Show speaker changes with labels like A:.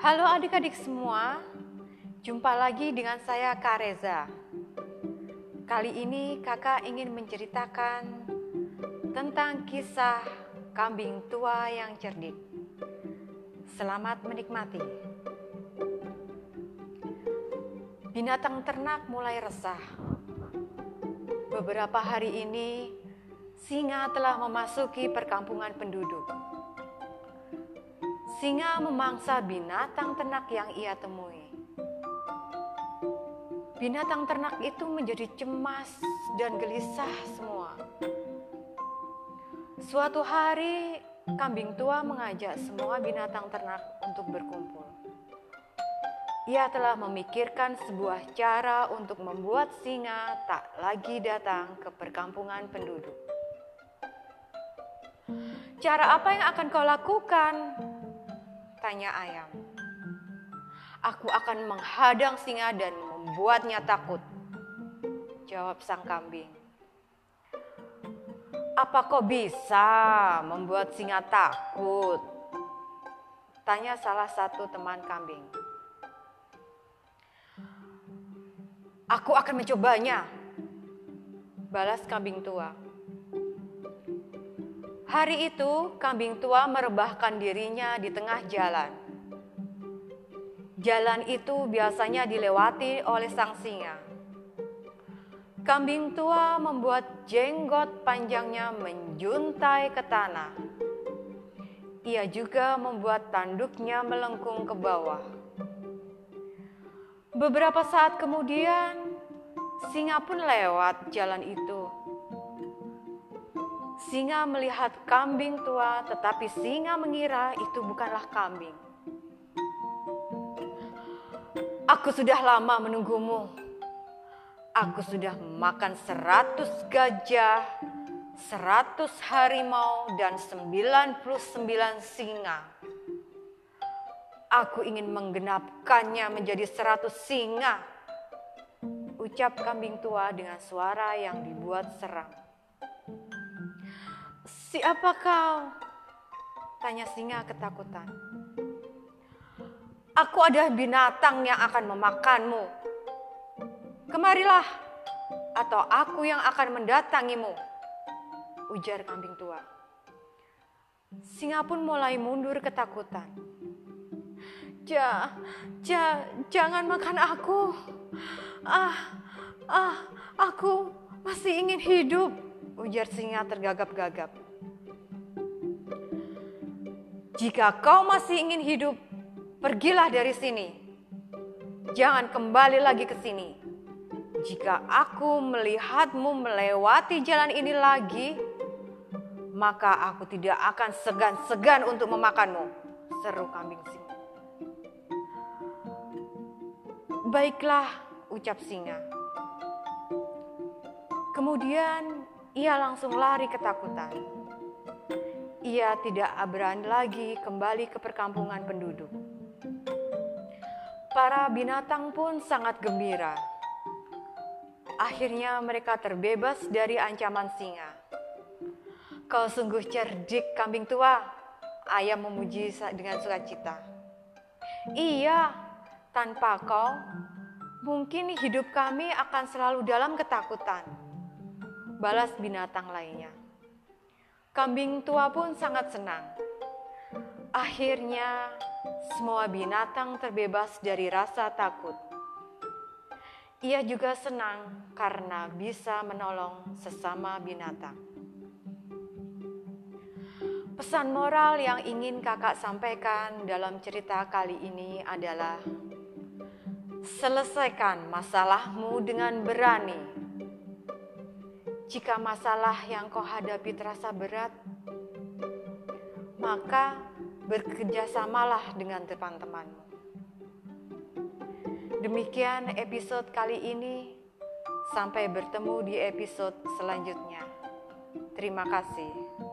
A: Halo adik-adik semua, jumpa lagi dengan saya Kak Reza. Kali ini kakak ingin menceritakan tentang kisah kambing tua yang cerdik. Selamat menikmati. Binatang ternak mulai resah. Beberapa hari ini, singa telah memasuki perkampungan penduduk. Singa memangsa binatang ternak yang ia temui. Binatang ternak itu menjadi cemas dan gelisah semua. Suatu hari, kambing tua mengajak semua binatang ternak untuk berkumpul. Ia telah memikirkan sebuah cara untuk membuat singa tak lagi datang ke perkampungan penduduk. Cara apa yang akan kau lakukan? Tanya ayam. Aku akan menghadang singa dan membuatnya takut. Jawab sang kambing. Apa kau bisa membuat singa takut? Tanya salah satu teman kambing. Aku akan mencobanya. Balas kambing tua. Hari itu, kambing tua merebahkan dirinya di tengah jalan. Jalan itu biasanya dilewati oleh sang singa. Kambing tua membuat jenggot panjangnya menjuntai ke tanah. Ia juga membuat tanduknya melengkung ke bawah. Beberapa saat kemudian, singa pun lewat jalan itu Singa melihat kambing tua, tetapi singa mengira itu bukanlah kambing. Aku sudah lama menunggumu. Aku sudah makan seratus gajah, seratus harimau, dan sembilan puluh sembilan singa. Aku ingin menggenapkannya menjadi seratus singa. Ucap kambing tua dengan suara yang dibuat seram. Siapa kau? Tanya singa ketakutan. Aku adalah binatang yang akan memakanmu. Kemarilah, atau aku yang akan mendatangimu. Ujar kambing tua. Singa pun mulai mundur ketakutan. Ja, ja, jangan makan aku. Ah, ah, aku masih ingin hidup. Ujar singa tergagap-gagap. Jika kau masih ingin hidup, pergilah dari sini. Jangan kembali lagi ke sini. Jika aku melihatmu melewati jalan ini lagi, maka aku tidak akan segan-segan untuk memakanmu. Seru kambing singa. Baiklah, ucap singa. Kemudian ia langsung lari ketakutan ia tidak berani lagi kembali ke perkampungan penduduk. Para binatang pun sangat gembira. Akhirnya mereka terbebas dari ancaman singa. Kau sungguh cerdik kambing tua, ayam memuji dengan sukacita. Iya, tanpa kau, mungkin hidup kami akan selalu dalam ketakutan. Balas binatang lainnya. Kambing tua pun sangat senang. Akhirnya, semua binatang terbebas dari rasa takut. Ia juga senang karena bisa menolong sesama binatang. Pesan moral yang ingin kakak sampaikan dalam cerita kali ini adalah: selesaikan masalahmu dengan berani jika masalah yang kau hadapi terasa berat, maka bekerjasamalah dengan teman-temanmu. Demikian episode kali ini. Sampai bertemu di episode selanjutnya. Terima kasih.